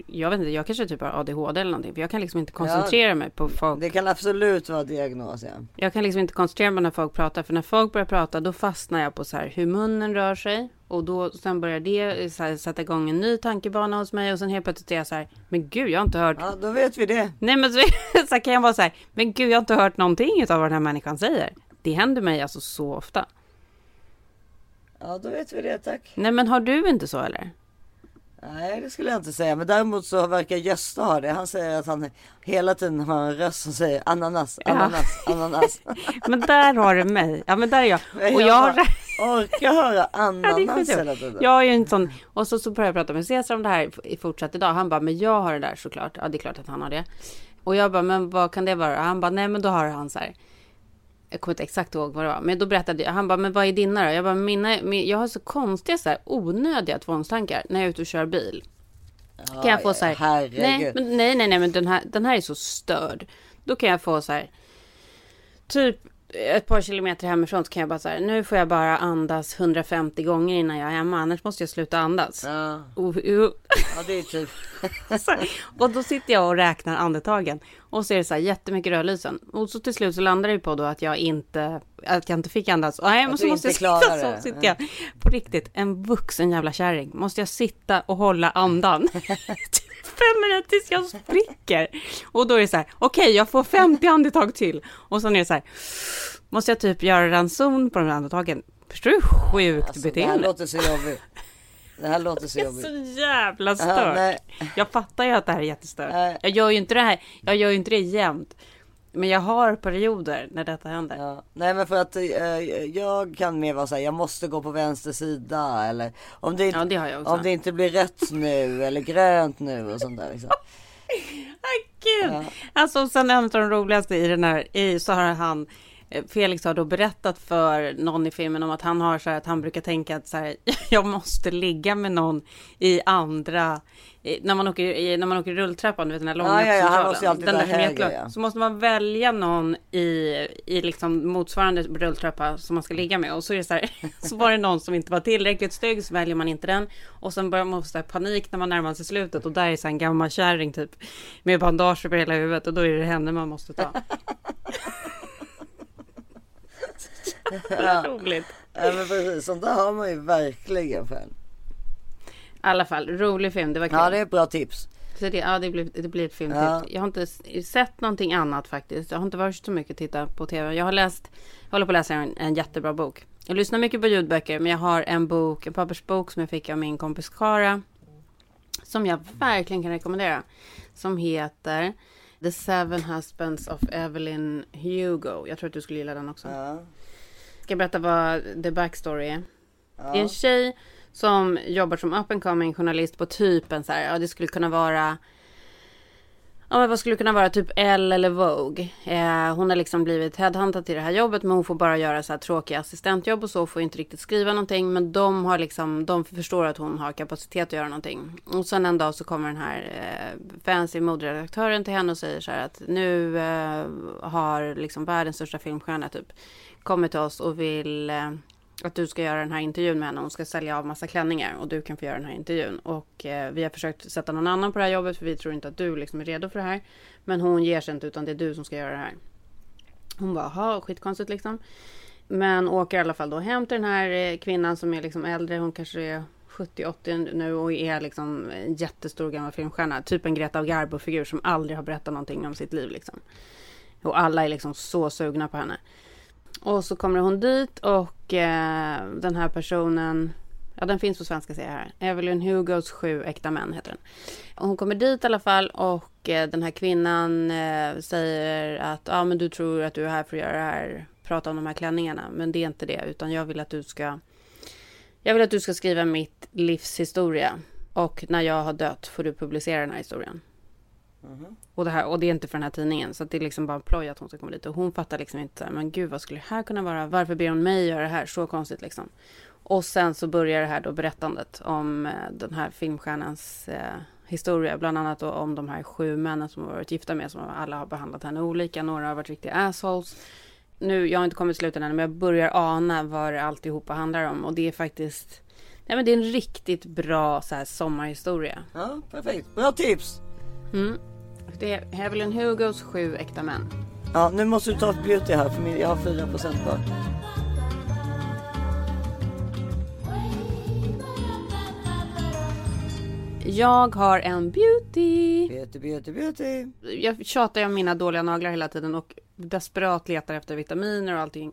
jag vet inte, jag kanske typ har ADHD eller någonting. För jag kan liksom inte koncentrera mig på folk. Det kan absolut vara diagnos ja. Jag kan liksom inte koncentrera mig när folk pratar. För när folk börjar prata då fastnar jag på så här hur munnen rör sig. Och då sen börjar det så här, sätta igång en ny tankebana hos mig. Och sen helt plötsligt är jag så här, men gud jag har inte hört. Ja, då vet vi det. Nej men så, [laughs] så kan jag vara så här, men gud jag har inte hört någonting av vad den här människan säger. Det händer mig alltså så ofta. Ja, då vet vi det tack. Nej men har du inte så eller? Nej, det skulle jag inte säga. Men däremot så verkar Gösta ha det. Han säger att han hela tiden har en röst som säger ananas, Ja. ananas, ananas. [laughs] Men där har du mig. Ja men där är jag. Men Och jag jag har orkar höra [laughs] ananas hela tiden. Jag är ju en sån, och så, så började jag prata med Cesar om det här i fortsatt idag. Han bara, men jag har det där såklart. Ja, det är klart att han har det. Och jag bara, men vad kan det vara? Han bara, nej men då har han så här. Jag kommer inte exakt ihåg vad det var, men då berättade jag. Han bara, men vad är dina då? Jag bara, mina, min, jag har så konstiga så här onödiga tvångstankar när jag är ute och kör bil. Ja, Kan jag få så här, herregud. nej, men, nej, nej, nej, men den här, den här är så störd. Då kan jag få så här, typ ett par kilometer hemifrån så kan jag bara så här, nu får jag bara andas 150 gånger innan jag är hemma, annars måste jag sluta andas. Ja, Och, och, ja, det är typ. [laughs] och då sitter jag och räknar andetagen. Och så är det så här jättemycket rödlysen. Och så till slut så landar det på då att jag inte, att jag inte fick andas. Och nej, men så måste jag sitta så. Sitter jag, på riktigt, en vuxen jävla kärring. Måste jag sitta och hålla andan. [laughs] [laughs] fem minuter tills jag spricker. Och då är det så här, okej jag får 50 andetag till. Och sen är det så här, måste jag typ göra ranson på de här andetagen. Förstår du hur sjukt Alltså, det här beteende? låter så jobbigt. Det här låter så [laughs] Det är jobbigt. så jävla stört. nej. Jag fattar ju att det här är jättestört. Nej. Jag gör ju inte det här. Jag gör ju inte det jämt. Men jag har perioder när detta händer. Ja. Nej men för att eh, jag kan mer vara såhär, jag måste gå på vänster sida eller om det, inte, Ja, det har jag om det inte blir rött nu eller grönt nu och sånt där liksom. [laughs] Ah, Gud. Alltså sen en av de roligaste i den här, i, så har han Felix har då berättat för någon i filmen om att han har så här att han brukar tänka att så här, [laughs] jag måste ligga med någon i andra när man åker när man åker rulltrappan, du vet den här långa Ja, ja, ja, den där höger, ja. Så måste man välja någon i, i liksom motsvarande rulltrappa som man ska ligga med. Och så är det så här, [laughs] så var det någon som inte var tillräckligt stygg så väljer man inte den. Och sen börjar man få så här panik när man närmar sig slutet och där är så en gammal kärring typ med bandage över hela huvudet och då är det henne man måste ta. [laughs] Ja. Roligt. Ja men precis, sånt där har man ju verkligen själv. I alla fall, rolig film. Det var kul. Ja det är ett bra tips. Så det, ja, det, blir, det blir ett filmtips. Ja. Jag har inte sett någonting annat faktiskt. Jag har inte varit så mycket titta på tv. Jag har läst, jag håller på att läsa en, en jättebra bok. Jag lyssnar mycket på ljudböcker, men jag har en bok, en pappersbok som jag fick av min kompis Kara. Som jag verkligen kan rekommendera. Som heter The Seven Husbands of Evelyn Hugo. Jag tror att du skulle gilla den också. Ja. Ska jag berätta vad the backstory är? Ja. Det är en tjej som jobbar som up and coming journalist på typ en så här, ja det skulle kunna vara Ja men vad skulle kunna vara, typ Elle eller Vogue. Eh, hon har liksom blivit headhuntad till det här jobbet men hon får bara göra så här tråkiga assistentjobb och så, får inte riktigt skriva någonting. Men de har liksom, de förstår att hon har kapacitet att göra någonting. Och sen en dag så kommer den här eh, fancy moderedaktören till henne och säger så här att nu eh, har liksom världens största filmstjärna typ kommer till oss och vill eh, att du ska göra den här intervjun med henne. Hon ska sälja av massa klänningar och du kan få göra den här intervjun. Och eh, vi har försökt sätta någon annan på det här jobbet för vi tror inte att du liksom är redo för det här. Men hon ger sig inte utan det är du som ska göra det här. Hon bara, jaha, skitkonstigt liksom. Men åker i alla fall då hem till den här eh, kvinnan som är liksom äldre. Hon kanske är 70-80 nu och är liksom en jättestor gammal filmstjärna. Typ en Greta Garbo-figur som aldrig har berättat någonting om sitt liv liksom. Och alla är liksom så sugna på henne. Och så kommer hon dit och eh, den här personen, ja den finns på svenska ser jag här. Evelyn Hugos sju äkta män heter den. Och hon kommer dit i alla fall och eh, den här kvinnan eh, säger att ja men du tror att du är här för att göra det här, prata om de här klänningarna. Men det är inte det utan jag vill att du ska, jag vill att du ska skriva mitt livs historia. Och när jag har dött får du publicera den här historien. Och det, här, och det är inte för den här tidningen. Så det är liksom bara en ploj att hon ska komma dit. Och hon fattar liksom inte men gud vad skulle det här kunna vara? Varför ber hon mig göra det här? Så konstigt liksom. Och sen så börjar det här då berättandet om eh, den här filmstjärnans eh, historia, bland annat då om de här sju männen som har varit gifta med, som alla har behandlat henne olika, några har varit riktiga assholes. Nu, jag har inte kommit till slutet än, men jag börjar ana vad alltihopa handlar om och det är faktiskt, nej men det är en riktigt bra så här sommarhistoria. Ja, perfekt. Bra tips. Mm. Det är Evelyn Hugos Sju äkta män. Ja, nu måste du ta ett beauty här för jag har 4% kvar. Jag har en beauty. Beauty, beauty, beauty. Jag tjatar om mina dåliga naglar hela tiden och desperat letar efter vitaminer och allting.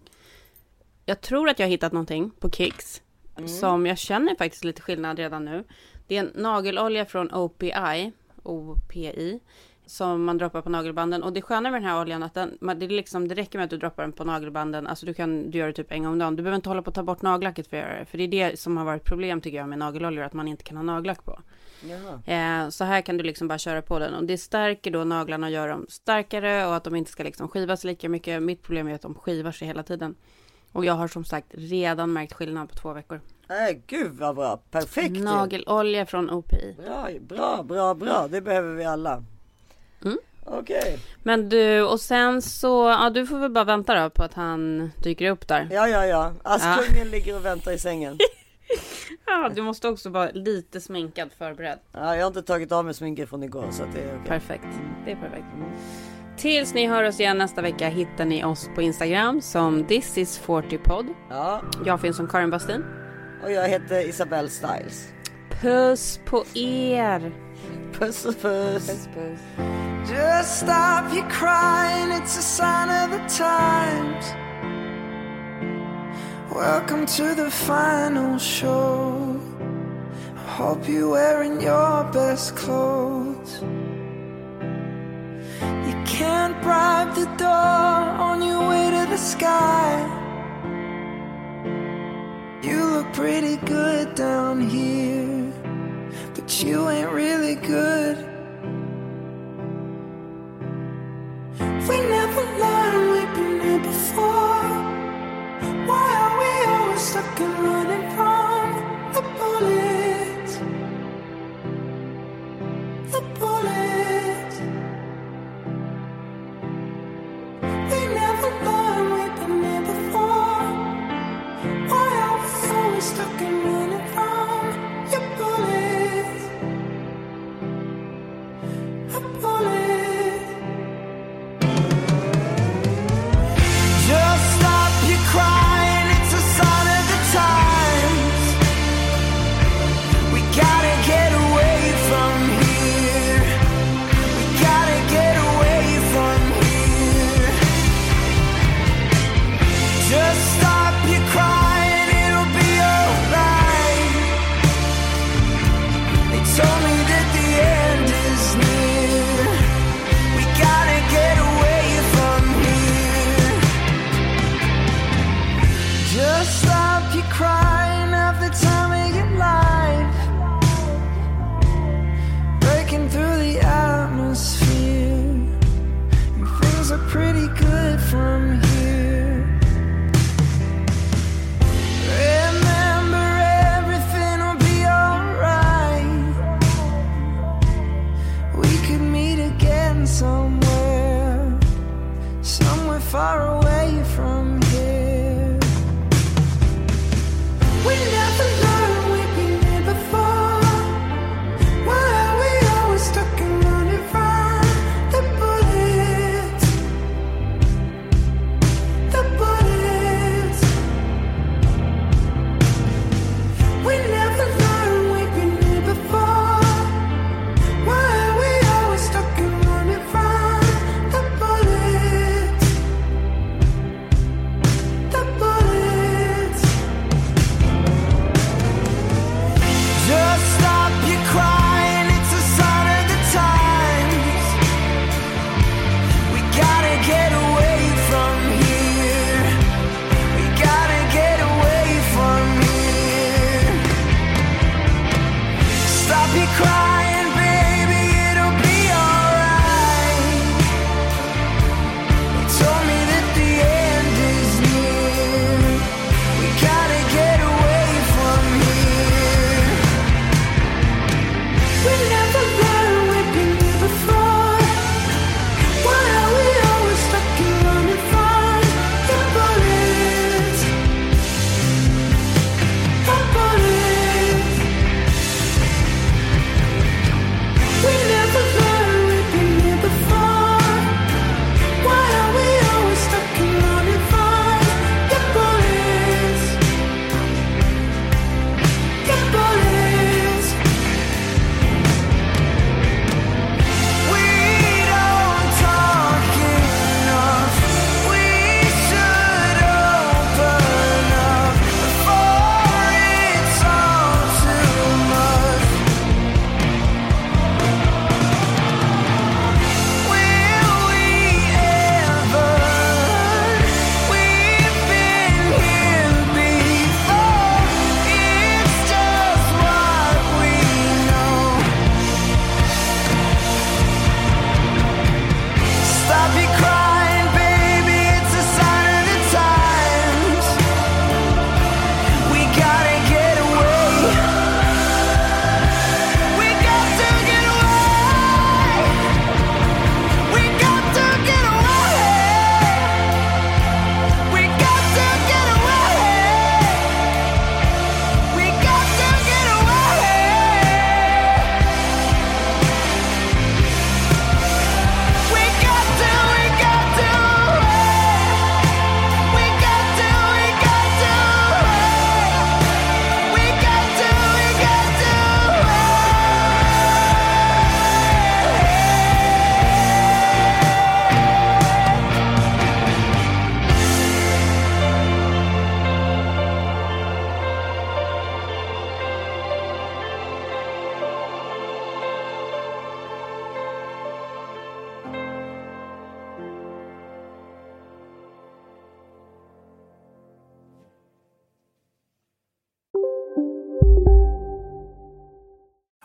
Jag tror att jag har hittat någonting på Kicks som jag känner faktiskt lite skillnad redan nu. Det är en nagelolja från OPI, OPI, som man droppar på nagelbanden. Och det sköna med den här oljan att den, det, liksom, det räcker med att du droppar den på nagelbanden. Alltså du kan du gör det typ en gång om dagen. Du behöver inte hålla på att ta bort nagellacket för att göra det. För det är det som har varit problem tycker jag med nageloljor, att man inte kan ha nagellack på. Eh, så här kan du liksom bara köra på den och det stärker då naglarna och gör dem starkare och att de inte ska liksom skivas lika mycket. Mitt problem är att de skivar sig hela tiden. Och jag har som sagt redan märkt skillnad på två veckor. Nej, gud vad bra. Perfekt. Nagelolja från OPI. Bra, bra, bra, bra. Det behöver vi alla. Mm. Okej. Men du, och sen så, ja du får väl bara vänta då på att han dyker upp där. Ja, ja, ja. Askungen ligger och väntar i sängen. [laughs] Ja, du måste också vara lite sminkad förberedd. Ja, jag har inte tagit av mig sminket från igår så det är okej. Perfekt, det är perfekt. Tills ni hör oss igen nästa vecka hittar ni oss på Instagram som this is 40 podd. Ja, Jag finns som Karin Bastin. Och jag heter Isabelle Styles. Puss på er! Puss och puss. puss. Just stop your crying, it's a sign of the times. Welcome to the final show. I hope you're wearing your best clothes. You can't bribe the door on your way to the sky. You look pretty good down here, but you ain't really good. We never somewhere far away from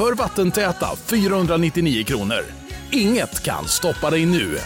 för vattentäta 499 kronor. Inget kan stoppa dig nu.